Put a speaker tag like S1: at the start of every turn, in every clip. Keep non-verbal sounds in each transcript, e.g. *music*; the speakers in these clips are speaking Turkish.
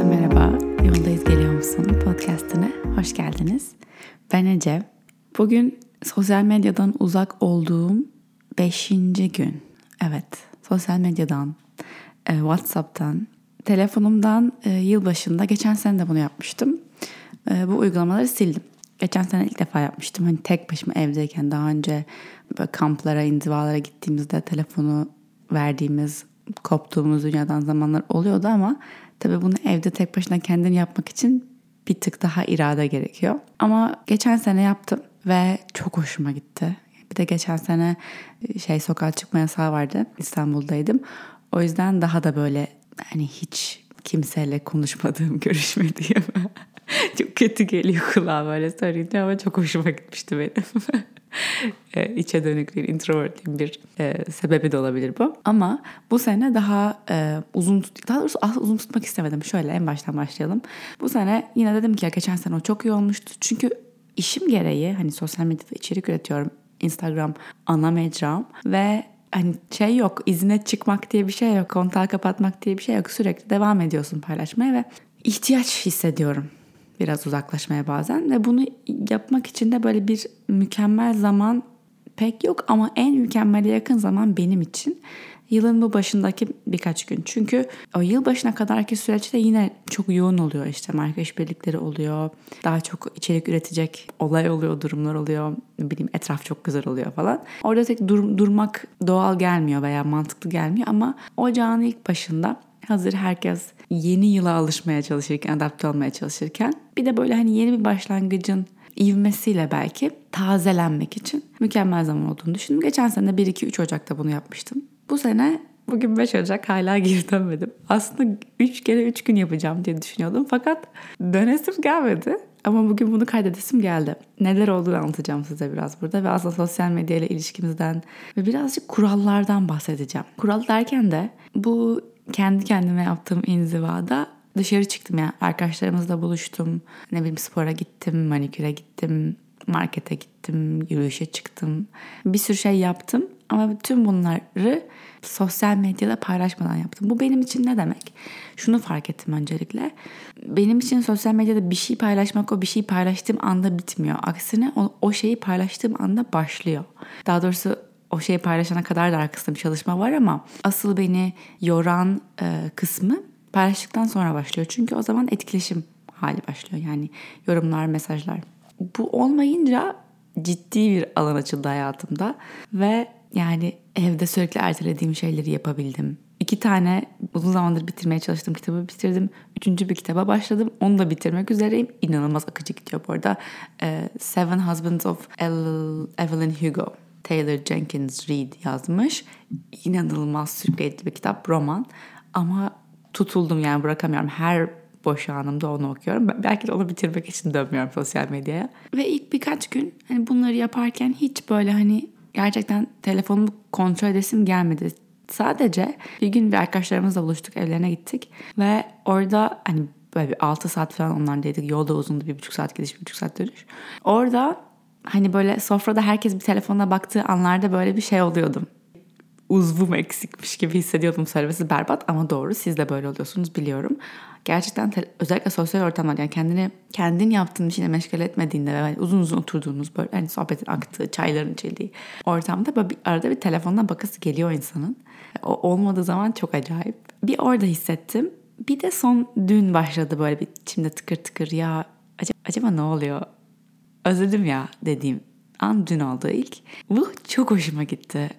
S1: Herkese merhaba. Yoldayız Geliyor Musun podcastine hoş geldiniz. Ben Ece. Bugün sosyal medyadan uzak olduğum 5. gün. Evet, sosyal medyadan, e, WhatsApp'tan, telefonumdan e, yılbaşında geçen sene de bunu yapmıştım. E, bu uygulamaları sildim. Geçen sene ilk defa yapmıştım. Hani tek başıma evdeyken daha önce böyle kamplara, inzivalara gittiğimizde telefonu verdiğimiz, koptuğumuz dünyadan zamanlar oluyordu ama tabii bunu evde tek başına kendin yapmak için bir tık daha irade gerekiyor. Ama geçen sene yaptım ve çok hoşuma gitti. Bir de geçen sene şey sokağa çıkma yasağı vardı. İstanbul'daydım. O yüzden daha da böyle hani hiç kimseyle konuşmadığım, *laughs* görüşmediğim *laughs* çok kötü geliyor kulağa böyle söyleyince ama çok hoşuma gitmişti benim. *laughs* e, içe dönüklüğün, introvertliğin bir e, sebebi de olabilir bu. Ama bu sene daha e, uzun, daha doğrusu uzun tutmak istemedim. Şöyle en baştan başlayalım. Bu sene yine dedim ki ya geçen sene o çok iyi olmuştu. Çünkü işim gereği hani sosyal medyada içerik üretiyorum. Instagram ana mecram ve hani şey yok izine çıkmak diye bir şey yok kontağı kapatmak diye bir şey yok sürekli devam ediyorsun paylaşmaya ve ihtiyaç hissediyorum biraz uzaklaşmaya bazen ve bunu yapmak için de böyle bir mükemmel zaman pek yok ama en mükemmele yakın zaman benim için yılın bu başındaki birkaç gün. Çünkü o yıl başına kadarki süreçte yine çok yoğun oluyor işte marka işbirlikleri oluyor. Daha çok içerik üretecek olay oluyor, durumlar oluyor. Ne bileyim etraf çok güzel oluyor falan. Orada tek dur- durmak doğal gelmiyor veya mantıklı gelmiyor ama ocağın ilk başında hazır herkes yeni yıla alışmaya çalışırken, adapte olmaya çalışırken bir de böyle hani yeni bir başlangıcın ivmesiyle belki tazelenmek için mükemmel zaman olduğunu düşündüm. Geçen sene 1-2-3 Ocak'ta bunu yapmıştım. Bu sene bugün 5 Ocak hala geri dönmedim. Aslında 3 kere 3 gün yapacağım diye düşünüyordum. Fakat dönesim gelmedi. Ama bugün bunu kaydedesim geldi. Neler olduğunu anlatacağım size biraz burada ve aslında sosyal medya ile ilişkimizden ve birazcık kurallardan bahsedeceğim. Kural derken de bu kendi kendime yaptığım inzivada dışarı çıktım yani arkadaşlarımızla buluştum. Ne bileyim spora gittim, maniküre gittim, markete gittim, yürüyüşe çıktım. Bir sürü şey yaptım ama tüm bunları sosyal medyada paylaşmadan yaptım. Bu benim için ne demek? Şunu fark ettim öncelikle. Benim için sosyal medyada bir şey paylaşmak o bir şey paylaştığım anda bitmiyor. Aksine o, o şeyi paylaştığım anda başlıyor. Daha doğrusu o şeyi paylaşana kadar da arkasında bir çalışma var ama asıl beni yoran e, kısmı paylaştıktan sonra başlıyor. Çünkü o zaman etkileşim hali başlıyor. Yani yorumlar, mesajlar. Bu olmayınca ciddi bir alan açıldı hayatımda ve yani evde sürekli ertelediğim şeyleri yapabildim. İki tane uzun zamandır bitirmeye çalıştığım kitabı bitirdim. Üçüncü bir kitaba başladım. Onu da bitirmek üzereyim. İnanılmaz akıcı gidiyor bu arada. Seven Husbands of Evelyn Hugo. Taylor Jenkins Reid yazmış. İnanılmaz sürükleyici bir kitap, roman. Ama tutuldum yani bırakamıyorum. Her boş anımda onu okuyorum. Belki de onu bitirmek için dönmüyorum sosyal medyaya. Ve ilk birkaç gün hani bunları yaparken hiç böyle hani gerçekten telefonumu kontrol edesim gelmedi. Sadece bir gün bir arkadaşlarımızla buluştuk, evlerine gittik. Ve orada hani böyle bir 6 saat falan onlardaydık. Yolda uzundu bir buçuk saat gidiş, bir buçuk saat dönüş. Orada hani böyle sofrada herkes bir telefonuna baktığı anlarda böyle bir şey oluyordum. Uzvum eksikmiş gibi hissediyordum söylemesi berbat ama doğru siz de böyle oluyorsunuz biliyorum. Gerçekten te- özellikle sosyal ortamlarda yani kendini kendin yaptığın işine meşgul etmediğinde ve uzun uzun oturduğunuz böyle hani sohbetin aktığı, çayların içildiği ortamda böyle bir, arada bir telefonuna bakası geliyor insanın. O olmadığı zaman çok acayip. Bir orada hissettim. Bir de son dün başladı böyle bir içimde tıkır tıkır ya acaba, acaba ne oluyor? Özledim ya dediğim an dün oldu ilk. Bu çok hoşuma gitti.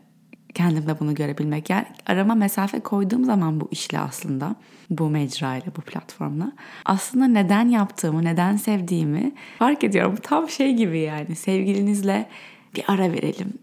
S1: Kendimde bunu görebilmek. Yani arama mesafe koyduğum zaman bu işle aslında bu mecrayla, bu platformla aslında neden yaptığımı, neden sevdiğimi fark ediyorum. Tam şey gibi yani sevgilinizle bir ara verelim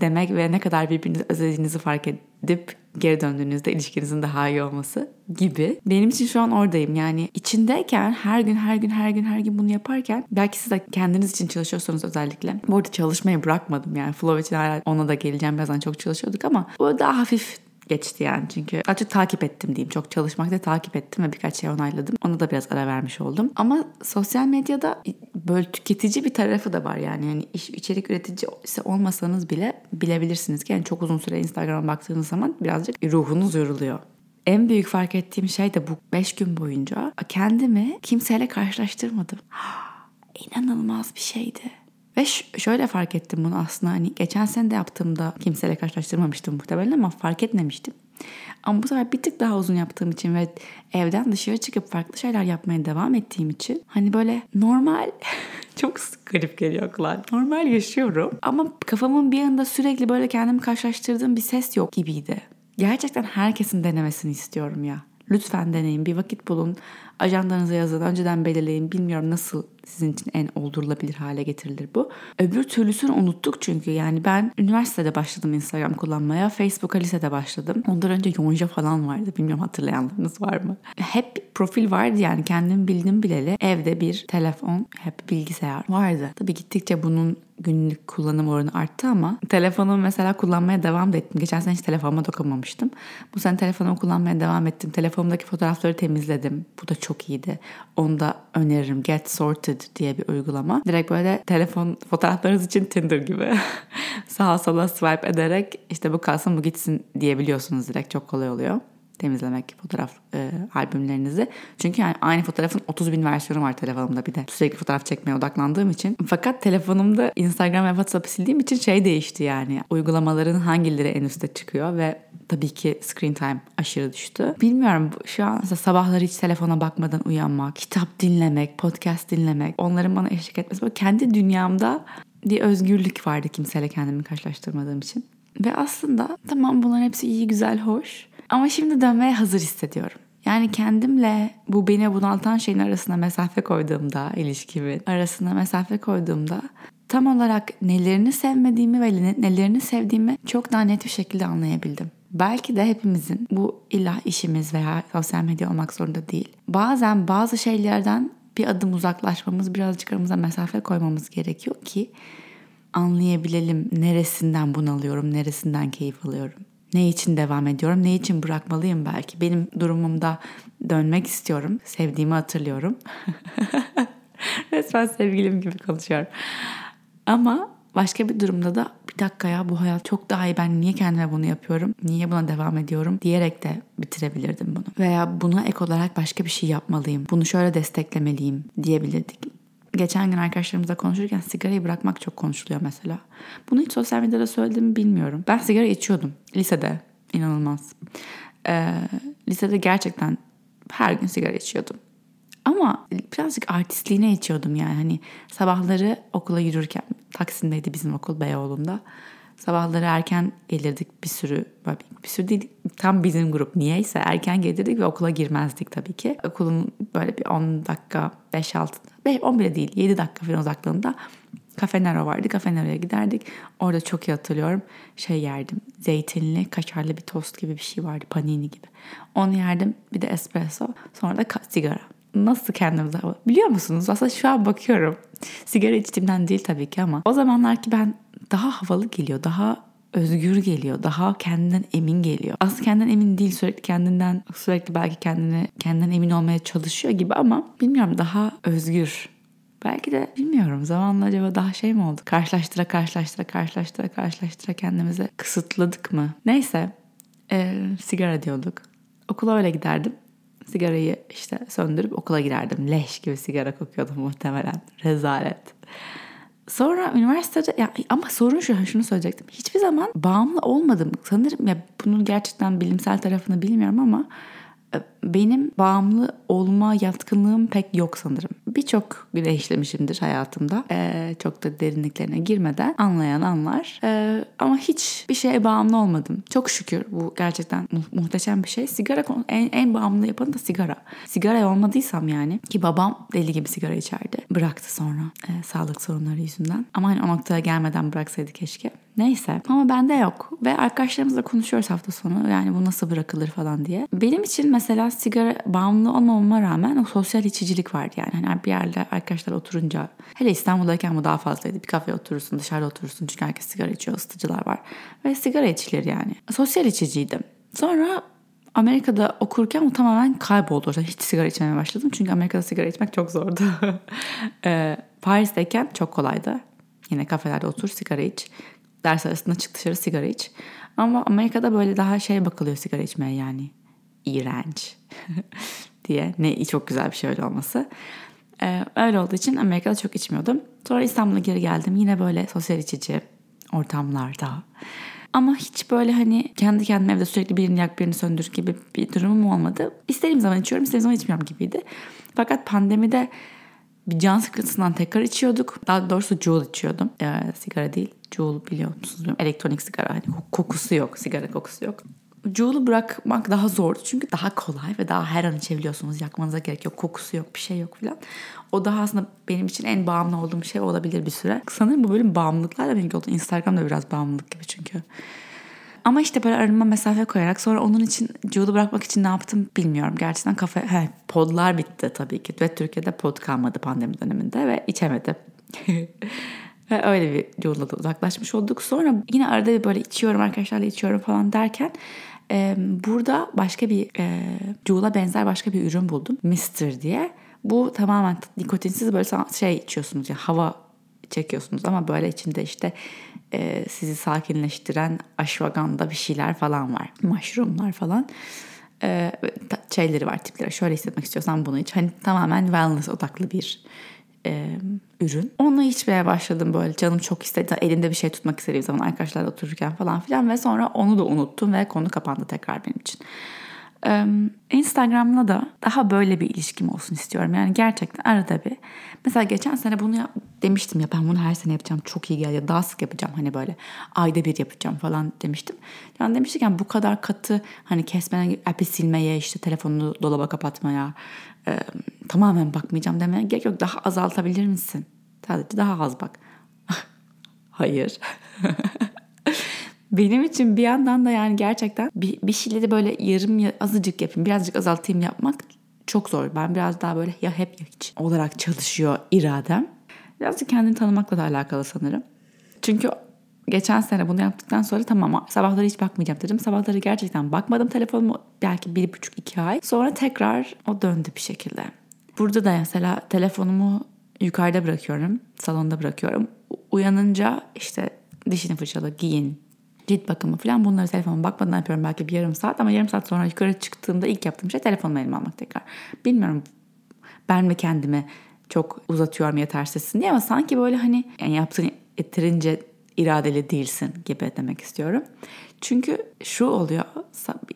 S1: demek ve ne kadar birbirinizi özlediğinizi fark edip geri döndüğünüzde ilişkinizin daha iyi olması gibi. Benim için şu an oradayım. Yani içindeyken her gün her gün her gün her gün bunu yaparken belki siz de kendiniz için çalışıyorsanız özellikle. Bu arada çalışmayı bırakmadım yani. Flow için hala ona da geleceğim. Birazdan çok çalışıyorduk ama bu daha hafif geçti yani çünkü açık takip ettim diyeyim. Çok çalışmakta takip ettim ve birkaç şey onayladım. Ona da biraz ara vermiş oldum. Ama sosyal medyada böyle tüketici bir tarafı da var yani. yani iş, içerik üreticisi olmasanız bile bilebilirsiniz ki yani çok uzun süre Instagram'a baktığınız zaman birazcık ruhunuz yoruluyor. en büyük fark ettiğim şey de bu 5 gün boyunca kendimi kimseyle karşılaştırmadım. *gasps* İnanılmaz bir şeydi. Ve şöyle fark ettim bunu aslında hani geçen sene de yaptığımda kimseyle karşılaştırmamıştım muhtemelen ama fark etmemiştim. Ama bu sefer bir tık daha uzun yaptığım için ve evden dışarı çıkıp farklı şeyler yapmaya devam ettiğim için hani böyle normal *laughs* çok garip geliyor kulağa. Normal yaşıyorum ama kafamın bir yanında sürekli böyle kendimi karşılaştırdığım bir ses yok gibiydi. Gerçekten herkesin denemesini istiyorum ya. Lütfen deneyin, bir vakit bulun. Ajandanıza yazın, önceden belirleyin. Bilmiyorum nasıl sizin için en oldurulabilir hale getirilir bu. Öbür türlüsünü unuttuk çünkü. Yani ben üniversitede başladım Instagram kullanmaya. Facebook'a lisede başladım. Ondan önce Yonca falan vardı. Bilmiyorum hatırlayanlarınız var mı? Hep profil vardı yani kendim bildim bileli. Evde bir telefon, hep bilgisayar vardı. Tabii gittikçe bunun günlük kullanım oranı arttı ama telefonumu mesela kullanmaya devam da ettim. Geçen sene hiç telefonuma dokunmamıştım. Bu sene telefonumu kullanmaya devam ettim. Telefonumdaki fotoğrafları temizledim. Bu da çok iyiydi. Onu da öneririm. Get Sorted diye bir uygulama. Direkt böyle telefon fotoğraflarınız için Tinder gibi *laughs* sağa sola swipe ederek işte bu kalsın bu gitsin diyebiliyorsunuz direkt. Çok kolay oluyor temizlemek fotoğraf e, albümlerinizi. Çünkü yani aynı fotoğrafın 30 bin versiyonu var telefonumda bir de. Sürekli fotoğraf çekmeye odaklandığım için. Fakat telefonumda Instagram ve WhatsApp sildiğim için şey değişti yani. Uygulamaların hangileri en üstte çıkıyor ve tabii ki screen time aşırı düştü. Bilmiyorum şu an mesela sabahları hiç telefona bakmadan uyanmak, kitap dinlemek, podcast dinlemek, onların bana eşlik etmesi. Böyle kendi dünyamda bir özgürlük vardı kimseyle kendimi karşılaştırmadığım için. Ve aslında tamam bunların hepsi iyi, güzel, hoş. Ama şimdi dönmeye hazır hissediyorum. Yani kendimle bu beni bunaltan şeyin arasına mesafe koyduğumda, ilişkimin arasına mesafe koyduğumda tam olarak nelerini sevmediğimi ve nelerini sevdiğimi çok daha net bir şekilde anlayabildim. Belki de hepimizin bu illa işimiz veya sosyal medya olmak zorunda değil. Bazen bazı şeylerden bir adım uzaklaşmamız, birazcık aramıza mesafe koymamız gerekiyor ki anlayabilelim neresinden bunalıyorum, neresinden keyif alıyorum. Ne için devam ediyorum, ne için bırakmalıyım belki. Benim durumumda dönmek istiyorum. Sevdiğimi hatırlıyorum. *laughs* Resmen sevgilim gibi konuşuyorum. Ama başka bir durumda da bir dakika ya bu hayat çok daha iyi ben niye kendime bunu yapıyorum niye buna devam ediyorum diyerek de bitirebilirdim bunu. Veya buna ek olarak başka bir şey yapmalıyım bunu şöyle desteklemeliyim diyebilirdik. Geçen gün arkadaşlarımızla konuşurken sigarayı bırakmak çok konuşuluyor mesela. Bunu hiç sosyal medyada söyledim bilmiyorum. Ben sigara içiyordum lisede. inanılmaz. Ee, lisede gerçekten her gün sigara içiyordum. Ama birazcık artistliğine içiyordum yani. Hani sabahları okula yürürken Taksim'deydi bizim okul Beyoğlu'nda. Sabahları erken gelirdik bir sürü, bir sürü değil tam bizim grup niyeyse erken gelirdik ve okula girmezdik tabii ki. Okulun böyle bir 10 dakika, 5-6, 10 bile değil 7 dakika falan uzaklığında Cafe Nero vardı. Cafe Nero'ya giderdik. Orada çok iyi hatırlıyorum. Şey yerdim. Zeytinli, kaşarlı bir tost gibi bir şey vardı. Panini gibi. Onu yerdim. Bir de espresso. Sonra da sigara nasıl kendimize biliyor musunuz? Aslında şu an bakıyorum. Sigara içtiğimden değil tabii ki ama o zamanlar ki ben daha havalı geliyor, daha özgür geliyor, daha kendinden emin geliyor. Aslında kendinden emin değil sürekli kendinden sürekli belki kendine kendinden emin olmaya çalışıyor gibi ama bilmiyorum daha özgür. Belki de bilmiyorum zamanla acaba daha şey mi oldu? Karşılaştıra karşılaştıra karşılaştıra karşılaştıra kendimizi kısıtladık mı? Neyse e, sigara diyorduk. Okula öyle giderdim sigarayı işte söndürüp okula girerdim. Leş gibi sigara kokuyordum muhtemelen. Rezalet. Sonra üniversitede ya ama sorun şu şunu söyleyecektim. Hiçbir zaman bağımlı olmadım. Sanırım ya bunun gerçekten bilimsel tarafını bilmiyorum ama e, benim bağımlı olma yatkınlığım pek yok sanırım. Birçok güne işlemişimdir hayatımda. Ee, çok da derinliklerine girmeden anlayan anlar. Ee, ama hiç bir şeye bağımlı olmadım. Çok şükür bu gerçekten mu- muhteşem bir şey. Sigara en, en bağımlı yapanı da sigara. Sigara olmadıysam yani ki babam deli gibi sigara içerdi. Bıraktı sonra e, sağlık sorunları yüzünden. Ama hani o noktaya gelmeden bıraksaydı keşke. Neyse ama bende yok ve arkadaşlarımızla konuşuyoruz hafta sonu yani bu nasıl bırakılır falan diye. Benim için mesela sigara bağımlı olmamama rağmen o sosyal içicilik vardı yani. Hani bir yerde arkadaşlar oturunca hele İstanbul'dayken bu daha fazlaydı. Bir kafeye oturursun dışarıda oturursun çünkü herkes sigara içiyor ısıtıcılar var. Ve sigara içilir yani. Sosyal içiciydim. Sonra Amerika'da okurken o tamamen kayboldu. Hiç sigara içmemeye başladım. Çünkü Amerika'da sigara içmek çok zordu. *laughs* Paris'teyken çok kolaydı. Yine kafelerde otur sigara iç. Ders arasında çık dışarı sigara iç. Ama Amerika'da böyle daha şey bakılıyor sigara içmeye yani iğrenç *laughs* diye. Ne çok güzel bir şey öyle olması. Ee, öyle olduğu için Amerika'da çok içmiyordum. Sonra İstanbul'a geri geldim. Yine böyle sosyal içici ortamlarda. Ama hiç böyle hani kendi kendime evde sürekli birini yak birini söndür gibi bir durumum olmadı. İstediğim zaman içiyorum, istediğim zaman içmiyorum gibiydi. Fakat pandemide bir can sıkıntısından tekrar içiyorduk. Daha doğrusu Juul içiyordum. Ee, sigara değil. Juul biliyor musunuz? Elektronik sigara. Hani kokusu yok. Sigara kokusu yok. Juul'u bırakmak daha zordu. Çünkü daha kolay ve daha her an içebiliyorsunuz. Yakmanıza gerek yok. Kokusu yok. Bir şey yok falan. O daha aslında benim için en bağımlı olduğum şey olabilir bir süre. Sanırım bu bölüm bağımlılıklarla ilgili oldu. Instagram'da biraz bağımlılık gibi çünkü. Ama işte böyle aranıma mesafe koyarak sonra onun için Juul'u bırakmak için ne yaptım bilmiyorum. Gerçekten kafe, he, podlar bitti tabii ki. Ve Türkiye'de pod kalmadı pandemi döneminde ve içemedim. *laughs* ve öyle bir Juul'la da uzaklaşmış olduk. Sonra yine arada bir böyle içiyorum arkadaşlarla içiyorum falan derken e, burada başka bir e, Juul'a benzer başka bir ürün buldum. Mister diye. Bu tamamen nikotinsiz böyle şey içiyorsunuz ya yani hava çekiyorsunuz ama böyle içinde işte e, sizi sakinleştiren aşvaganda bir şeyler falan var. Mushroomlar falan. E, şeyleri var tipleri. Şöyle hissetmek istiyorsan bunu iç. Hani tamamen wellness odaklı bir e, ürün. Onu içmeye başladım böyle canım çok istedi. Elinde bir şey tutmak istediğim zaman arkadaşlarla otururken falan filan ve sonra onu da unuttum ve konu kapandı tekrar benim için. Instagram'la da daha böyle bir ilişkim olsun istiyorum. Yani gerçekten arada bir. Mesela geçen sene bunu yap, demiştim ya ben bunu her sene yapacağım. Çok iyi geliyor. Daha sık yapacağım. Hani böyle ayda bir yapacağım falan demiştim. Yani demiştik bu kadar katı hani kesmene, app'i silmeye, işte telefonunu dolaba kapatmaya, e, tamamen bakmayacağım demeye gerek yok. Daha azaltabilir misin? Sadece daha az bak. *laughs* Hayır. *laughs* Benim için bir yandan da yani gerçekten bir, bir şeyleri böyle yarım azıcık yapayım, birazcık azaltayım yapmak çok zor. Ben biraz daha böyle ya hep ya hiç olarak çalışıyor iradem. Birazcık kendini tanımakla da alakalı sanırım. Çünkü geçen sene bunu yaptıktan sonra tamam sabahları hiç bakmayacağım dedim. Sabahları gerçekten bakmadım telefonumu belki bir buçuk iki ay. Sonra tekrar o döndü bir şekilde. Burada da mesela telefonumu yukarıda bırakıyorum. Salonda bırakıyorum. Uyanınca işte dişini fırçala, giyin, cilt bakımı falan bunları telefonuma bakmadan yapıyorum belki bir yarım saat ama yarım saat sonra yukarı çıktığımda ilk yaptığım şey telefonumu elime almak tekrar. Bilmiyorum ben mi kendimi çok uzatıyorum yetersizsin diye ama sanki böyle hani yani yaptığın yeterince iradeli değilsin gibi demek istiyorum. Çünkü şu oluyor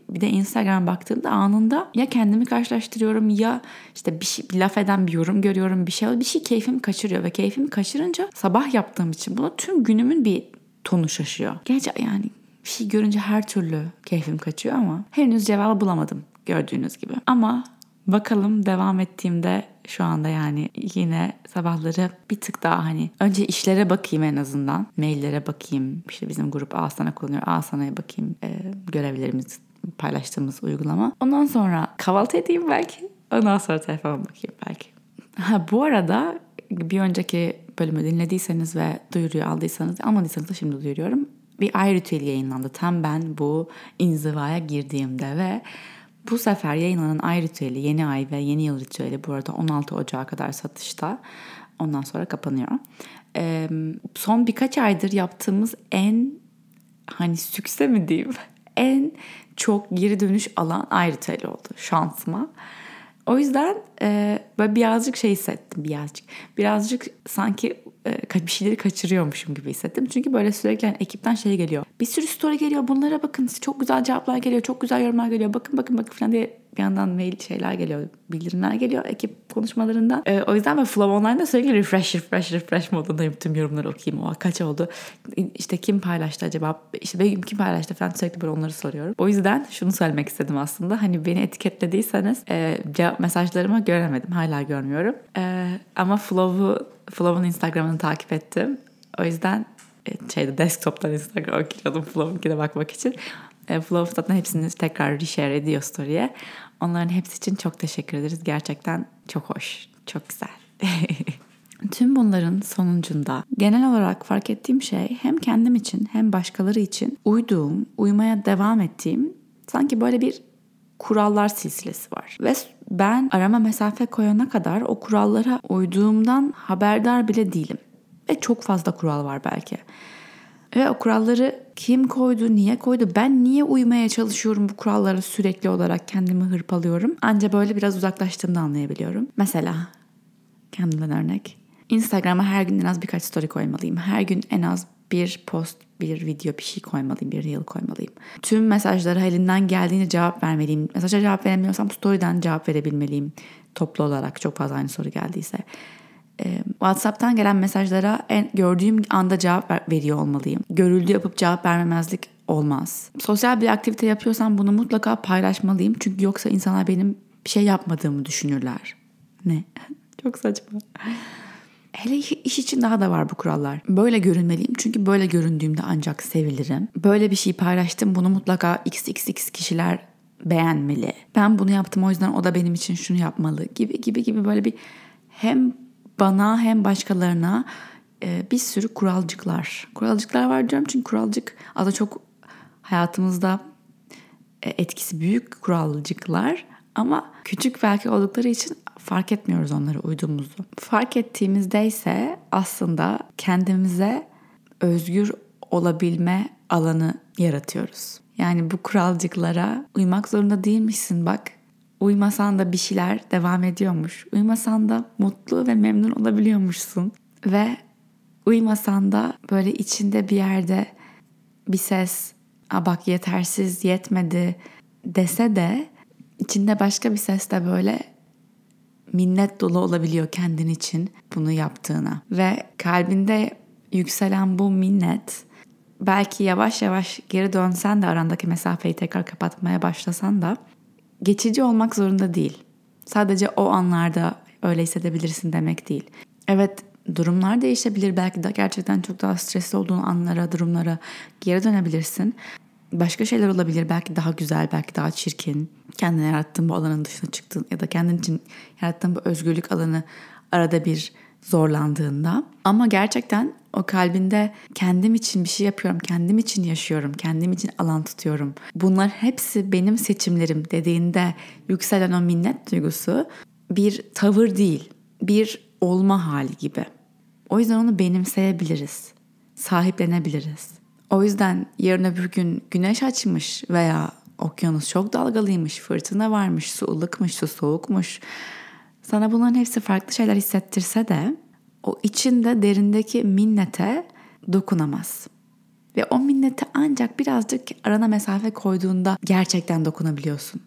S1: bir de Instagram baktığımda anında ya kendimi karşılaştırıyorum ya işte bir, şey, bir laf eden bir yorum görüyorum bir şey bir şey keyfimi kaçırıyor ve keyfimi kaçırınca sabah yaptığım için bunu tüm günümün bir tonu şaşıyor. Gerçi yani bir şey görünce her türlü keyfim kaçıyor ama henüz cevabı bulamadım gördüğünüz gibi. Ama bakalım devam ettiğimde şu anda yani yine sabahları bir tık daha hani önce işlere bakayım en azından. Maillere bakayım. İşte bizim grup Asana kullanıyor. Asana'ya bakayım. E, görevlerimiz paylaştığımız uygulama. Ondan sonra kahvaltı edeyim belki. Ondan sonra telefona bakayım belki. Ha bu arada bir önceki bölümü dinlediyseniz ve duyuruyu aldıysanız almadıysanız da şimdi duyuruyorum. Bir ay ritüeli yayınlandı tam ben bu inzivaya girdiğimde ve bu sefer yayınlanan ay ritüeli, yeni ay ve yeni yıl ritüeli bu arada 16 Ocağı kadar satışta. Ondan sonra kapanıyor. Ee, son birkaç aydır yaptığımız en hani sükse mi diyeyim *laughs* en çok geri dönüş alan ay ritüeli oldu şansıma. O yüzden e, böyle birazcık şey hissettim birazcık. Birazcık sanki bir şeyleri kaçırıyormuşum gibi hissettim. Çünkü böyle sürekli yani ekipten şey geliyor. Bir sürü story geliyor bunlara bakın çok güzel cevaplar geliyor çok güzel yorumlar geliyor bakın bakın bakın falan diye bir yandan mail şeyler geliyor, bildirimler geliyor ekip konuşmalarından. E, o yüzden ben Flow Online'da sürekli refresh, refresh, refresh modundayım. Tüm yorumları okuyayım. O kaç oldu? İşte kim paylaştı acaba? İşte benim kim paylaştı falan sürekli böyle onları soruyorum. O yüzden şunu söylemek istedim aslında. Hani beni etiketlediyseniz e, cevap mesajlarımı göremedim. Hala görmüyorum. E, ama Flow'u, Flow'un Instagram'ını takip ettim. O yüzden e, şeyde desktop'tan Instagram *laughs* giriyordum Flow'unkine bakmak için. Flow zaten hepsini tekrar reshare ediyor story'e. Onların hepsi için çok teşekkür ederiz. Gerçekten çok hoş, çok güzel. *laughs* Tüm bunların sonucunda genel olarak fark ettiğim şey hem kendim için hem başkaları için uyduğum, uymaya devam ettiğim sanki böyle bir kurallar silsilesi var. Ve ben arama mesafe koyana kadar o kurallara uyduğumdan haberdar bile değilim. Ve çok fazla kural var belki. Ve o kuralları kim koydu, niye koydu, ben niye uymaya çalışıyorum bu kurallara sürekli olarak kendimi hırpalıyorum. Anca böyle biraz uzaklaştığımda anlayabiliyorum. Mesela kendimden örnek. Instagram'a her gün en az birkaç story koymalıyım. Her gün en az bir post, bir video, bir şey koymalıyım, bir reel koymalıyım. Tüm mesajlara elinden geldiğince cevap vermeliyim. Mesaja cevap veremiyorsam story'den cevap verebilmeliyim. Toplu olarak çok fazla aynı soru geldiyse. Ee, WhatsApp'tan gelen mesajlara en gördüğüm anda cevap ver, veriyor olmalıyım. Görüldü yapıp cevap vermemezlik olmaz. Sosyal bir aktivite yapıyorsam bunu mutlaka paylaşmalıyım. Çünkü yoksa insanlar benim bir şey yapmadığımı düşünürler. Ne? *laughs* Çok saçma. Hele iş için daha da var bu kurallar. Böyle görünmeliyim çünkü böyle göründüğümde ancak sevilirim. Böyle bir şey paylaştım bunu mutlaka xxx kişiler beğenmeli. Ben bunu yaptım o yüzden o da benim için şunu yapmalı gibi gibi gibi böyle bir hem bana hem başkalarına e, bir sürü kuralcıklar. Kuralcıklar var diyorum çünkü kuralcık aslında çok hayatımızda e, etkisi büyük kuralcıklar ama küçük belki oldukları için fark etmiyoruz onları uyduğumuzu. Fark ettiğimizde ise aslında kendimize özgür olabilme alanı yaratıyoruz. Yani bu kuralcıklara uymak zorunda değilmişsin bak. Uymasan da bir şeyler devam ediyormuş. Uymasan da mutlu ve memnun olabiliyormuşsun. Ve uymasan da böyle içinde bir yerde bir ses A bak yetersiz yetmedi dese de içinde başka bir ses de böyle minnet dolu olabiliyor kendin için bunu yaptığına. Ve kalbinde yükselen bu minnet belki yavaş yavaş geri dönsen de arandaki mesafeyi tekrar kapatmaya başlasan da geçici olmak zorunda değil. Sadece o anlarda öyle hissedebilirsin demek değil. Evet durumlar değişebilir. Belki de gerçekten çok daha stresli olduğun anlara, durumlara geri dönebilirsin. Başka şeyler olabilir. Belki daha güzel, belki daha çirkin. Kendine yarattığın bu alanın dışına çıktığın ya da kendin için yarattığın bu özgürlük alanı arada bir zorlandığında. Ama gerçekten o kalbinde kendim için bir şey yapıyorum, kendim için yaşıyorum, kendim için alan tutuyorum. Bunlar hepsi benim seçimlerim dediğinde yükselen o minnet duygusu bir tavır değil, bir olma hali gibi. O yüzden onu benimseyebiliriz, sahiplenebiliriz. O yüzden yarın öbür gün güneş açmış veya okyanus çok dalgalıymış, fırtına varmış, su ılıkmış, su soğukmuş. Sana bunların hepsi farklı şeyler hissettirse de o içinde derindeki minnete dokunamaz. Ve o minnete ancak birazcık arana mesafe koyduğunda gerçekten dokunabiliyorsun.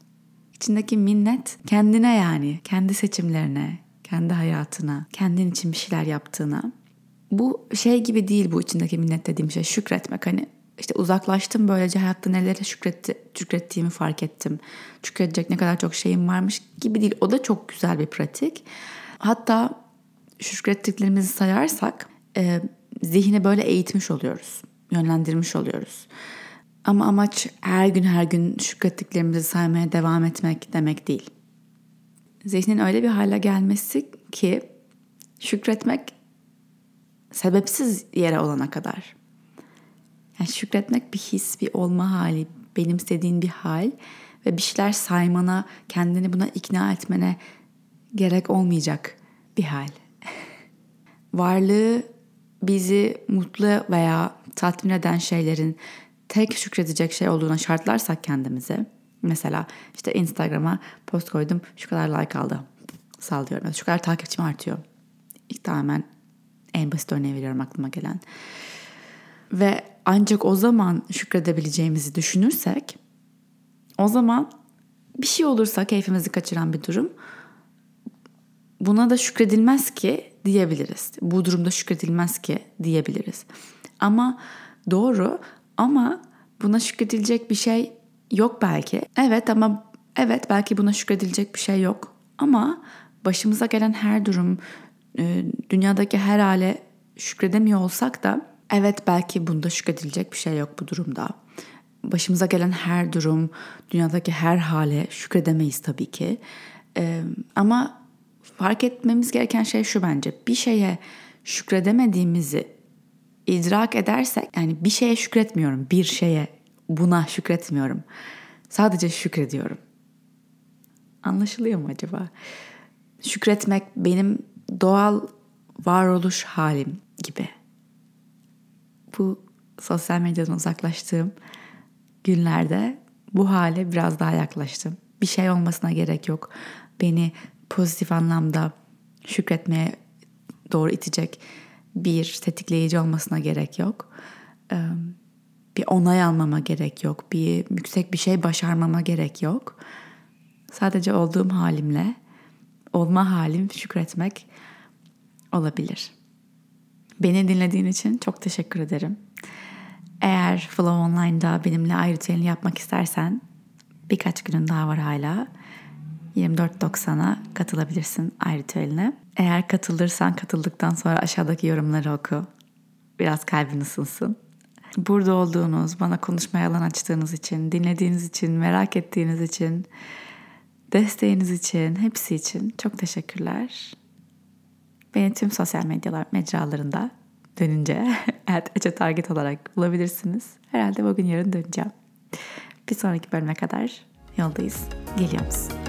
S1: İçindeki minnet kendine yani, kendi seçimlerine, kendi hayatına, kendin için bir şeyler yaptığına. Bu şey gibi değil bu içindeki minnet dediğim şey şükretmek. Hani işte uzaklaştım böylece hayatta nelere şükretti, şükrettiğimi fark ettim. Şükredecek ne kadar çok şeyim varmış gibi değil. O da çok güzel bir pratik. Hatta şükrettiklerimizi sayarsak e, zihni böyle eğitmiş oluyoruz. Yönlendirmiş oluyoruz. Ama amaç her gün her gün şükrettiklerimizi saymaya devam etmek demek değil. Zihnin öyle bir hale gelmesi ki şükretmek sebepsiz yere olana kadar. Yani şükretmek bir his, bir olma hali, benimsediğin bir hal ve bir şeyler saymana, kendini buna ikna etmene gerek olmayacak bir hal. *laughs* Varlığı bizi mutlu veya tatmin eden şeylerin tek şükredecek şey olduğuna şartlarsak kendimize mesela işte Instagram'a post koydum şu kadar like aldı sallıyorum. Şu kadar takipçim artıyor. İlk tamamen en basit örneği veriyorum aklıma gelen. Ve ancak o zaman şükredebileceğimizi düşünürsek o zaman bir şey olursa keyfimizi kaçıran bir durum buna da şükredilmez ki diyebiliriz. Bu durumda şükredilmez ki diyebiliriz. Ama doğru ama buna şükredilecek bir şey yok belki. Evet ama evet belki buna şükredilecek bir şey yok. Ama başımıza gelen her durum, e, dünyadaki her hale şükredemiyor olsak da evet belki bunda şükredilecek bir şey yok bu durumda. Başımıza gelen her durum, dünyadaki her hale şükredemeyiz tabii ki. Ee, ama fark etmemiz gereken şey şu bence. Bir şeye şükredemediğimizi idrak edersek yani bir şeye şükretmiyorum. Bir şeye buna şükretmiyorum. Sadece şükrediyorum. Anlaşılıyor mu acaba? Şükretmek benim doğal varoluş halim gibi. Bu sosyal medyadan uzaklaştığım günlerde bu hale biraz daha yaklaştım. Bir şey olmasına gerek yok. Beni pozitif anlamda şükretmeye doğru itecek bir tetikleyici olmasına gerek yok. Bir onay almama gerek yok. Bir yüksek bir şey başarmama gerek yok. Sadece olduğum halimle, olma halim şükretmek olabilir. Beni dinlediğin için çok teşekkür ederim. Eğer Flow Online'da benimle ayrı ritüelini yapmak istersen birkaç günün daha var hala. 24.90'a katılabilirsin ayrı ritüeline. Eğer katılırsan katıldıktan sonra aşağıdaki yorumları oku. Biraz kalbin ısınsın. Burada olduğunuz, bana konuşmaya alan açtığınız için, dinlediğiniz için, merak ettiğiniz için, desteğiniz için, hepsi için çok teşekkürler. Beni tüm sosyal medyalar mecralarında dönünce *laughs* at Target olarak bulabilirsiniz. Herhalde bugün yarın döneceğim. Bir sonraki bölüme kadar yoldayız. Geliyor musun?